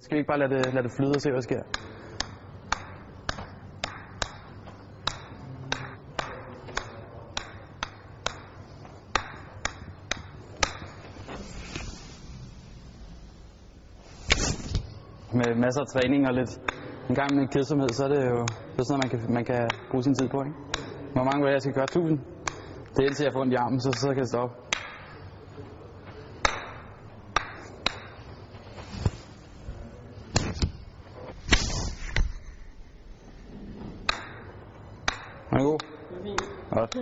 Skal vi ikke bare lade det, lade det flyde og se, hvad der sker? Med masser af træning og lidt en gang med kedsomhed, så er det jo det er sådan noget, man kan, man kan bruge sin tid på. Ikke? Hvor mange vil jeg skal gøre? 1000? Det er indtil jeg får ondt i armen, så, så kan det stoppe. Er det god? Godt.